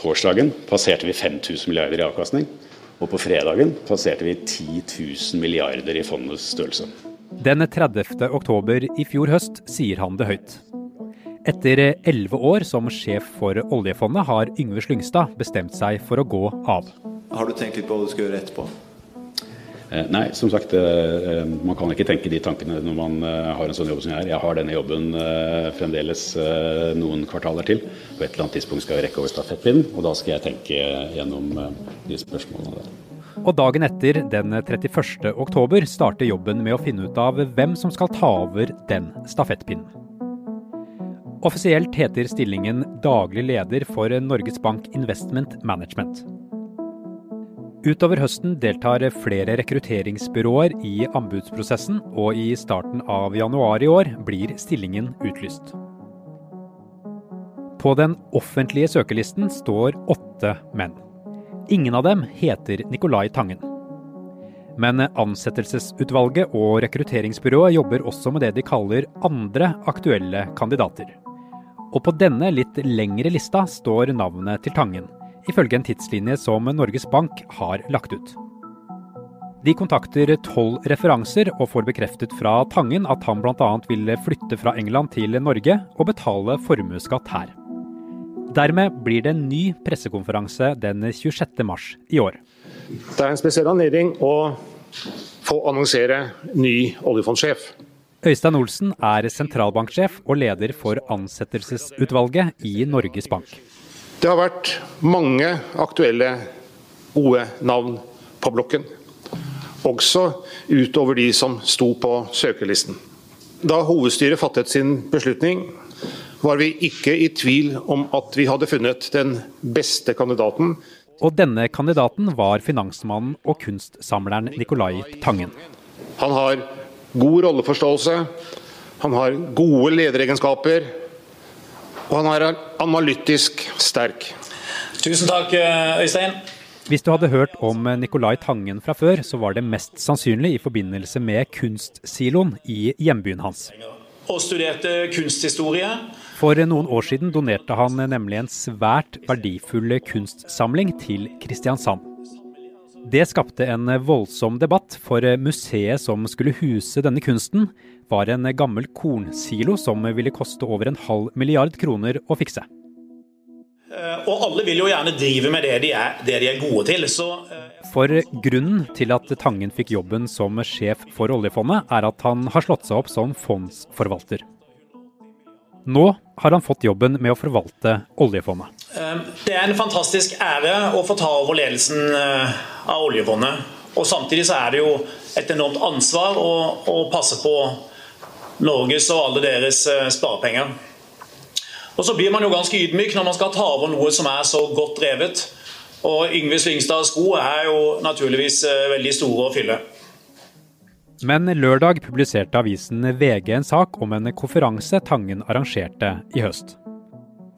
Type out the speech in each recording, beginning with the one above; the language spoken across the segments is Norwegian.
Torsdagen passerte vi 5000 milliarder i avkastning. Og på fredagen passerte vi 10 000 milliarder i fondets størrelse. Den 30. oktober i fjor høst sier han det høyt. Etter elleve år som sjef for oljefondet har Yngve Slyngstad bestemt seg for å gå av. Har du tenkt litt på hva du skal gjøre etterpå? Eh, nei, som sagt, eh, man kan ikke tenke de tankene når man eh, har en sånn jobb som jeg er. Jeg har denne jobben fremdeles noen kvartaler til. På et eller annet tidspunkt skal jeg rekke over stafettpinnen, og da skal jeg tenke gjennom de spørsmålene der. Og dagen etter, den 31. oktober, starter jobben med å finne ut av hvem som skal ta over den stafettpinnen. Offisielt heter stillingen daglig leder for Norges Bank Investment Management. Utover høsten deltar flere rekrutteringsbyråer i anbudsprosessen, og i starten av januar i år blir stillingen utlyst. På den offentlige søkerlisten står åtte menn. Ingen av dem heter Nicolai Tangen. Men ansettelsesutvalget og rekrutteringsbyrået jobber også med det de kaller andre aktuelle kandidater. Og på denne litt lengre lista står navnet til Tangen ifølge en tidslinje som Norges Bank har lagt ut. De kontakter tolv referanser og får bekreftet fra Tangen at han bl.a. vil flytte fra England til Norge og betale formuesskatt her. Dermed blir det en ny pressekonferanse den 26. mars i år. Det er en spesiell anledning å få annonsere ny oljefondsjef. Øystein Olsen er sentralbanksjef og leder for ansettelsesutvalget i Norges Bank. Det har vært mange aktuelle, gode navn på blokken. Også utover de som sto på søkerlisten. Da hovedstyret fattet sin beslutning, var vi ikke i tvil om at vi hadde funnet den beste kandidaten. Og denne kandidaten var finansmannen og kunstsamleren Nicolai Tangen. Han har god rolleforståelse, han har gode lederegenskaper, og han er analytisk sterk. Tusen takk, eh, Øystein. Hvis du hadde hørt om Nicolai Tangen fra før, så var det mest sannsynlig i forbindelse med kunstsiloen i hjembyen hans. Og studerte kunsthistorie. For noen år siden donerte han nemlig en svært verdifull kunstsamling til Kristiansand. Det skapte en voldsom debatt, for museet som skulle huse denne kunsten, var en gammel kornsilo som ville koste over en halv milliard kroner å fikse. Eh, og alle vil jo gjerne drive med det de er, det de er gode til. Så, uh... For grunnen til at Tangen fikk jobben som sjef for oljefondet, er at han har slått seg opp som fondsforvalter. Nå har han fått jobben med å forvalte oljefondet. Uh, det er en fantastisk ære å få ta over ledelsen av oljefondet. Og samtidig så er det jo et enormt ansvar å, å passe på Norges og alle deres eh, sparepenger. Og Så blir man jo ganske ydmyk når man skal ta over noe som er så godt drevet. Og Yngve Svingstads sko er jo naturligvis eh, veldig store å fylle. Men lørdag publiserte avisen VG en sak om en konferanse Tangen arrangerte i høst.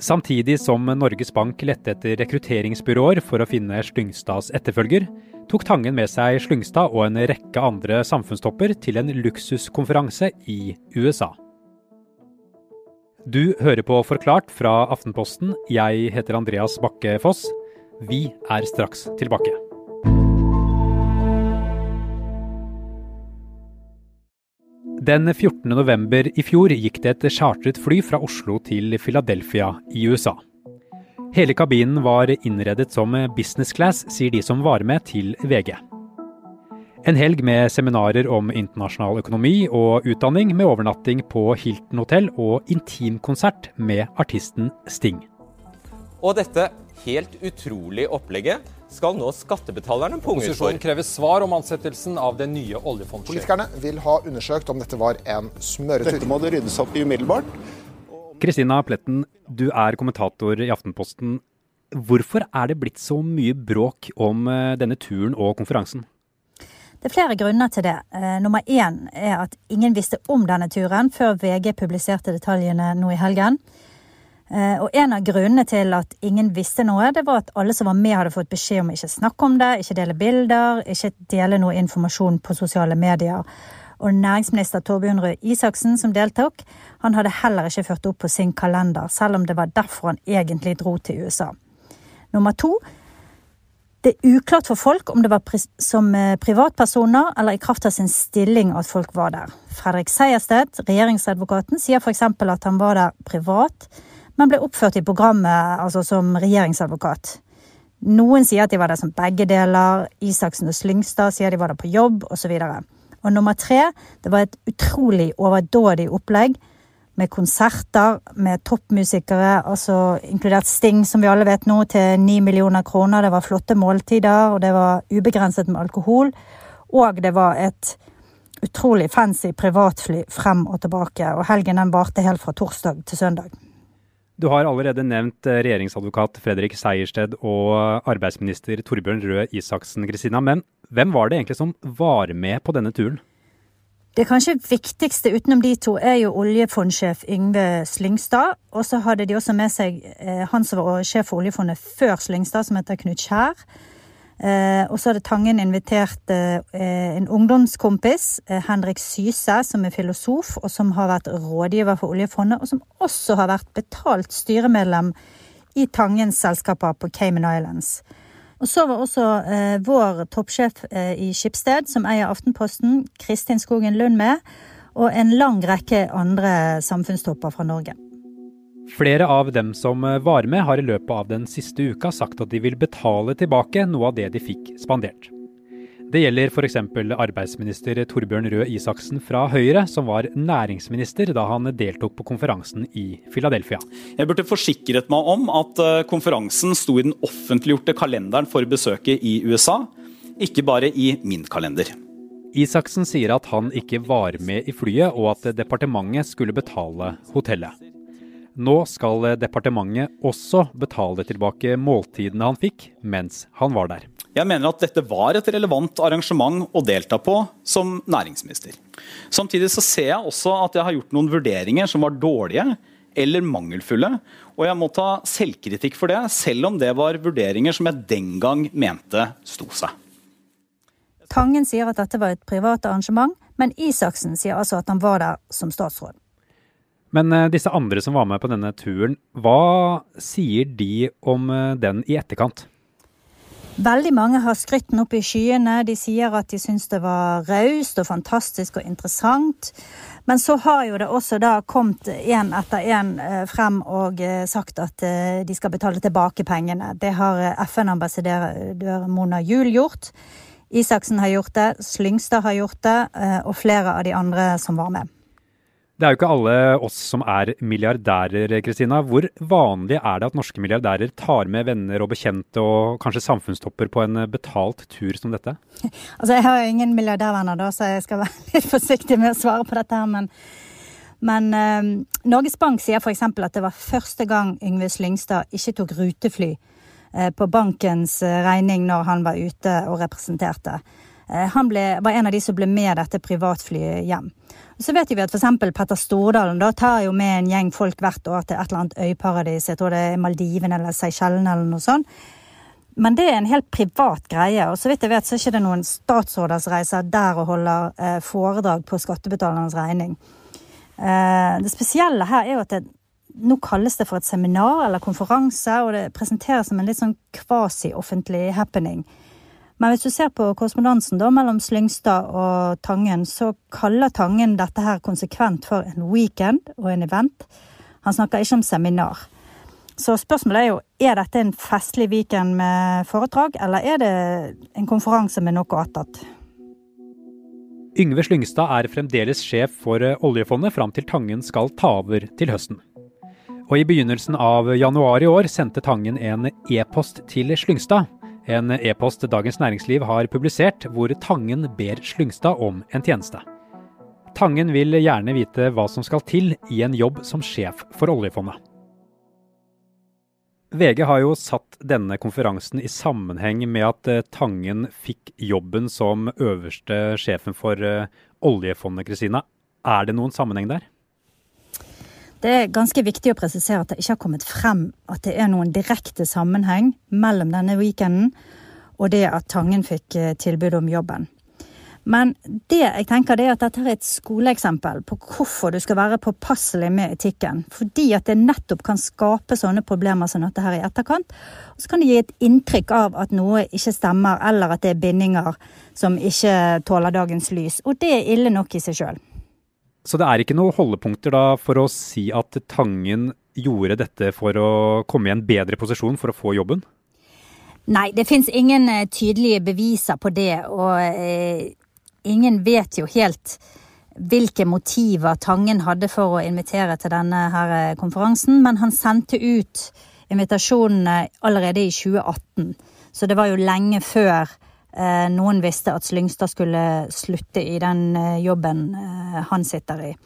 Samtidig som Norges Bank lette etter rekrutteringsbyråer for å finne Slyngstads etterfølger, tok Tangen med seg Slyngstad og en rekke andre samfunnstopper til en luksuskonferanse i USA. Du hører på Forklart fra Aftenposten. Jeg heter Andreas Bakke Foss. Vi er straks tilbake. Den 14. november i fjor gikk det et chartret fly fra Oslo til Philadelphia i USA. Hele kabinen var innredet som business class, sier de som var med til VG. En helg med seminarer om internasjonal økonomi og utdanning, med overnatting på Hilton hotell og intimkonsert med artisten Sting. Og dette helt utrolig opplegget skal nå skattebetalerne punge ut for. Posisjonen krever svar om ansettelsen av den nye oljefondsjefen. Politikerne vil ha undersøkt om dette var en smøretur. Dette må det ryddes opp i umiddelbart. Kristina Pletten, du er kommentator i Aftenposten. Hvorfor er det blitt så mye bråk om eh, denne turen og konferansen? Det er flere grunner til det. Eh, nummer én er at ingen visste om denne turen før VG publiserte detaljene nå i helgen. Eh, og en av grunnene til at ingen visste noe, det var at alle som var med, hadde fått beskjed om ikke snakke om det, ikke dele bilder, ikke dele noe informasjon på sosiale medier. Og næringsminister Torbjørn Røe Isaksen, som deltok, han hadde heller ikke ført opp på sin kalender, selv om det var derfor han egentlig dro til USA. Nummer to det er uklart for folk om det var pri som eh, privatpersoner eller i kraft av sin stilling at folk var der. Fredrik Sejersted, regjeringsadvokaten, sier f.eks. at han var der privat, men ble oppført i programmet altså som regjeringsadvokat. Noen sier at de var der som begge deler. Isaksen og Slyngstad sier de var der på jobb, osv. Og, og nummer tre, det var et utrolig overdådig opplegg med konserter med toppmusikere, altså inkludert Sting, som vi alle vet nå, til ni millioner kroner. Det var flotte måltider, og det var ubegrenset med alkohol. Og det var et utrolig fancy privatfly frem og tilbake, og helgen den varte helt fra torsdag til søndag. Du har allerede nevnt eh, regjeringsadvokat Fredrik Sejersted og arbeidsminister Torbjørn Røe Isaksen, Kristina. Men hvem var det egentlig som var med på denne turen? Det kanskje viktigste utenom de to er jo oljefondsjef Yngve Slyngstad. Og så hadde de også med seg eh, han som var sjef for oljefondet før Slyngstad, som heter Knut Kjær. Eh, og så hadde Tangen invitert eh, en ungdomskompis, eh, Henrik Syse, som er filosof, og som har vært rådgiver for oljefondet, og som også har vært betalt styremedlem i Tangens selskaper på Cayman Islands. Og så var også vår toppsjef i Skipsted, som eier Aftenposten, Kristin Skogen Lund med, og en lang rekke andre samfunnstopper fra Norge. Flere av dem som var med, har i løpet av den siste uka sagt at de vil betale tilbake noe av det de fikk spandert. Det gjelder f.eks. arbeidsminister Torbjørn Røe Isaksen fra Høyre, som var næringsminister da han deltok på konferansen i Philadelphia. Jeg burde forsikret meg om at eh, konferansen sto i den offentliggjorte kalenderen for besøket i USA, ikke bare i min kalender. Isaksen sier at han ikke var med i flyet, og at departementet skulle betale hotellet. Nå skal departementet også betale tilbake måltidene han fikk mens han var der. Jeg mener at dette var et relevant arrangement å delta på som næringsminister. Samtidig så ser jeg også at jeg har gjort noen vurderinger som var dårlige eller mangelfulle. Og jeg må ta selvkritikk for det, selv om det var vurderinger som jeg den gang mente sto seg. Tangen sier at dette var et privat arrangement, men Isaksen sier altså at han var der som statsråd. Men eh, disse andre som var med på denne turen, hva sier de om eh, den i etterkant? Veldig mange har skrytt den opp i skyene. De sier at de syns det var raust og fantastisk og interessant. Men så har jo det også da kommet én etter én eh, frem og sagt at de skal betale tilbake pengene. Det har FN-ambassadør Mona Juel gjort. Isaksen har gjort det, Slyngstad har gjort det, og flere av de andre som var med. Det er jo ikke alle oss som er milliardærer, Kristina. Hvor vanlig er det at norske milliardærer tar med venner og bekjente og kanskje samfunnstopper på en betalt tur som dette? Altså, Jeg har jo ingen milliardærvenner, da, så jeg skal være litt forsiktig med å svare på dette. her, men men eh, Norges Bank sier f.eks. at det var første gang Yngve Slyngstad ikke tok rutefly eh, på bankens eh, regning når han var ute og representerte. Eh, han ble, var en av de som ble med dette privatflyet hjem. Så vet vi at f.eks. Petter Stordalen da tar jo med en gjeng folk hvert år til et eller annet øyparadis. Jeg tror det er Maldivene eller Seychellene eller noe sånt. Men det er en helt privat greie. Og så vidt jeg vet, så er det ikke noen statsråder reiser der og holder eh, foredrag på skattebetalernes regning. Eh, det spesielle her er jo at det nå kalles det for et seminar eller konferanse, og det presenteres som en litt sånn kvasi-offentlig happening. Men hvis du ser på korrespondansen mellom Slyngstad og Tangen, så kaller Tangen dette her konsekvent for en weekend og en event. Han snakker ikke om seminar. Så spørsmålet er jo er dette en festlig weekend med foredrag, eller er det en konferanse med noe attåt? Yngve Slyngstad er fremdeles sjef for oljefondet fram til Tangen skal ta over til høsten. Og i begynnelsen av januar i år sendte Tangen en e-post til Slyngstad en e-post Dagens Næringsliv har publisert, hvor Tangen ber Slyngstad om en tjeneste. Tangen vil gjerne vite hva som skal til i en jobb som sjef for oljefondet. VG har jo satt denne konferansen i sammenheng med at eh, Tangen fikk jobben som øverste sjefen for eh, oljefondet, Kristina. Er det noen sammenheng der? Det er ganske viktig å presisere at det ikke har kommet frem at det er noen direkte sammenheng mellom denne weekenden og det at Tangen fikk eh, tilbud om jobben. Men det jeg tenker det er at dette er et skoleeksempel på hvorfor du skal være påpasselig med etikken. Fordi at det nettopp kan skape sånne problemer som dette her i etterkant. Og så kan det gi et inntrykk av at noe ikke stemmer, eller at det er bindinger som ikke tåler dagens lys. Og det er ille nok i seg sjøl. Så det er ikke noen holdepunkter da for å si at Tangen gjorde dette for å komme i en bedre posisjon for å få jobben? Nei, det fins ingen eh, tydelige beviser på det. Og eh, ingen vet jo helt hvilke motiver Tangen hadde for å invitere til denne her eh, konferansen, men han sendte ut invitasjonene allerede i 2018. Så det var jo lenge før noen visste at Slyngstad skulle slutte i den eh, jobben eh, han sitter i.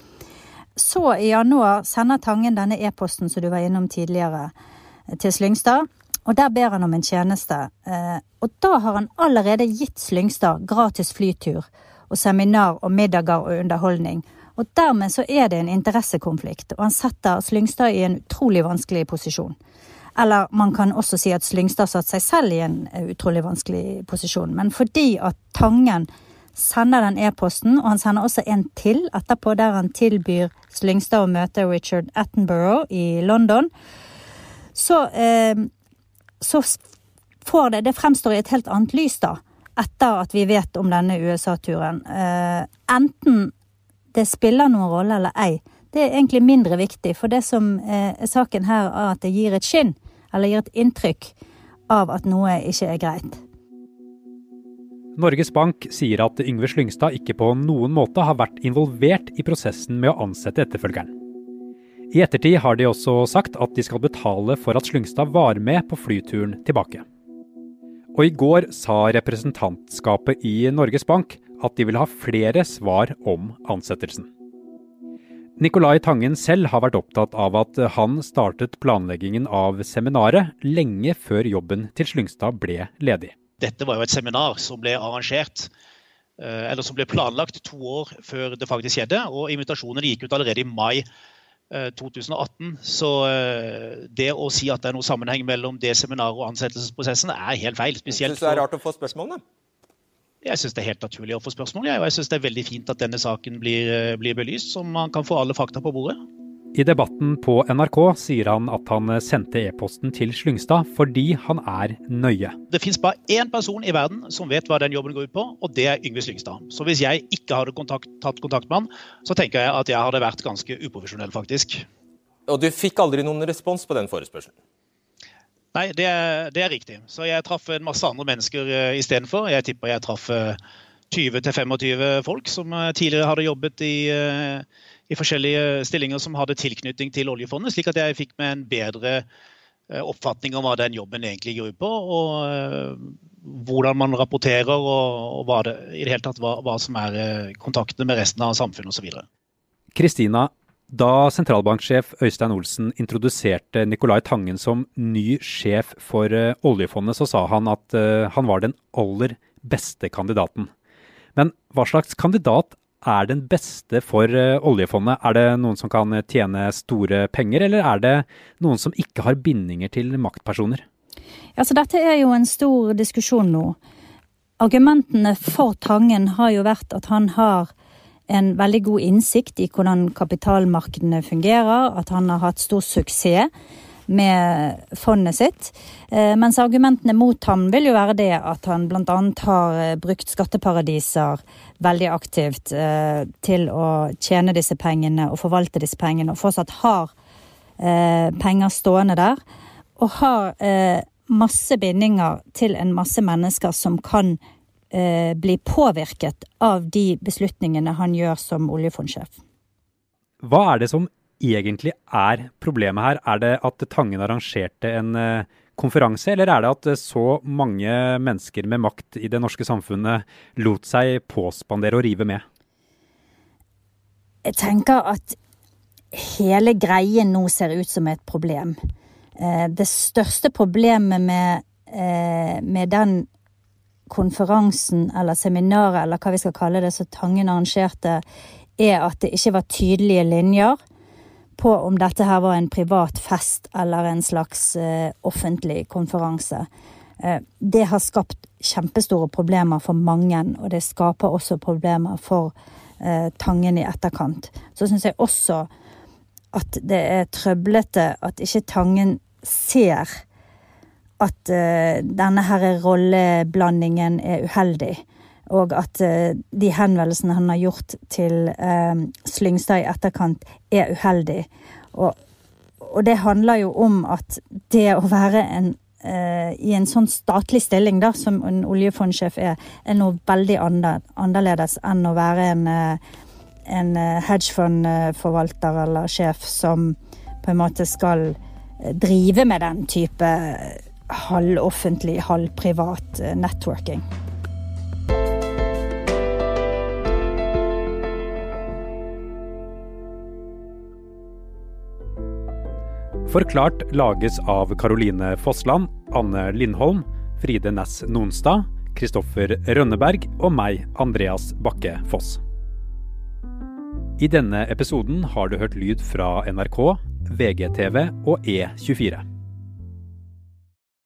Så i januar sender Tangen denne e-posten som du var innom tidligere, eh, til Slyngstad. Og der ber han om en tjeneste. Eh, og da har han allerede gitt Slyngstad gratis flytur og seminar og middager og underholdning. Og dermed så er det en interessekonflikt, og han setter Slyngstad i en utrolig vanskelig posisjon. Eller man kan også si at Slyngstad satte seg selv i en eh, utrolig vanskelig posisjon. Men fordi at Tangen sender den e-posten, og han sender også en til etterpå, der han tilbyr Slyngstad å møte Richard Attenborough i London, så, eh, så får det Det fremstår i et helt annet lys, da etter at vi vet om denne USA-turen. Eh, enten det spiller noen rolle eller ei, det er egentlig mindre viktig. For det som eh, er saken her, er at det gir et skinn, eller gir et inntrykk av at noe ikke er greit. Norges Bank sier at Yngve Slyngstad ikke på noen måte har vært involvert i prosessen med å ansette etterfølgeren. I ettertid har de også sagt at de skal betale for at Slyngstad var med på flyturen tilbake. Og i går sa representantskapet i Norges Bank at de vil ha flere svar om ansettelsen. Nicolai Tangen selv har vært opptatt av at han startet planleggingen av seminaret lenge før jobben til Slyngstad ble ledig. Dette var jo et seminar som ble arrangert eh, eller som ble planlagt to år før det faktisk skjedde. og Invitasjonen gikk ut allerede i mai 2018. Eh, Så eh, det å si at det er noe sammenheng mellom det seminaret og ansettelsesprosessen, er helt feil. Spesielt Syns det er rart å få spørsmålene? Jeg syns det er helt naturlig å få spørsmål. Og jeg syns det er veldig fint at denne saken blir, eh, blir belyst, så man kan få alle fakta på bordet. I debatten på NRK sier han at han sendte e-posten til Slyngstad fordi han er nøye. Det fins bare én person i verden som vet hva den jobben går ut på, og det er Yngve Slyngstad. Så hvis jeg ikke hadde kontakt, tatt kontakt med han, så tenker jeg at jeg hadde vært ganske uprofesjonell, faktisk. Og du fikk aldri noen respons på den forespørselen? Nei, det er, det er riktig. Så jeg traff en masse andre mennesker uh, istedenfor. Jeg tipper jeg traff uh, 20-25 folk som uh, tidligere hadde jobbet i i forskjellige stillinger som hadde tilknytning til oljefondet, slik at jeg fikk meg en bedre eh, oppfatning om hva den jobben egentlig går ut på, og eh, hvordan man rapporterer, og, hva det, i det hele tatt hva, hva som er eh, kontaktene med resten av samfunnet osv. Kristina, da sentralbanksjef Øystein Olsen introduserte Nicolai Tangen som ny sjef for oljefondet, så sa han at han var den aller beste kandidaten. Men hva slags kandidat er den beste for uh, oljefondet? Er det noen som kan tjene store penger, eller er det noen som ikke har bindinger til maktpersoner? Ja, så Dette er jo en stor diskusjon nå. Argumentene for Tangen har jo vært at han har en veldig god innsikt i hvordan kapitalmarkedene fungerer, at han har hatt stor suksess med fondet sitt. Eh, mens argumentene mot ham vil jo være det at han bl.a. har eh, brukt skatteparadiser veldig aktivt eh, til å tjene disse pengene og forvalte disse pengene, og fortsatt har penger stående der. Og har masse bindinger til en masse mennesker som kan bli påvirket av de beslutningene han gjør som oljefondsjef. Hva er det som egentlig er problemet her? Er det at Tangen arrangerte en eh, konferanse, eller er det at eh, så mange mennesker med makt i det norske samfunnet lot seg påspandere og rive med? Jeg tenker at hele greien nå ser ut som et problem. Eh, det største problemet med, med den konferansen eller seminaret, eller hva vi skal kalle det, som Tangen arrangerte, er at det ikke var tydelige linjer på om dette her var en privat fest eller en slags uh, offentlig konferanse. Eh, det har skapt kjempestore problemer for mange, og det skaper også problemer for eh, Tangen i etterkant. Så syns jeg også at det er trøblete at ikke Tangen ser at uh, denne her rolleblandingen er uheldig. Og at uh, de henvendelsene han har gjort til uh, Slyngstad i etterkant, er uheldig. Og, og, det handler jo om at det å være en, i en sånn statlig stilling da, som en oljefondsjef er, er noe veldig annerledes enn å være en en eh, hedgefondforvalter eller sjef som på en måte skal eh, drive med den type halvoffentlig, halvprivat eh, networking. Forklart lages av Caroline Fossland, Anne Lindholm, Fride Næss Nonstad, Kristoffer Rønneberg og meg, Andreas Bakke Foss. I denne episoden har du hørt lyd fra NRK, VGTV og E24.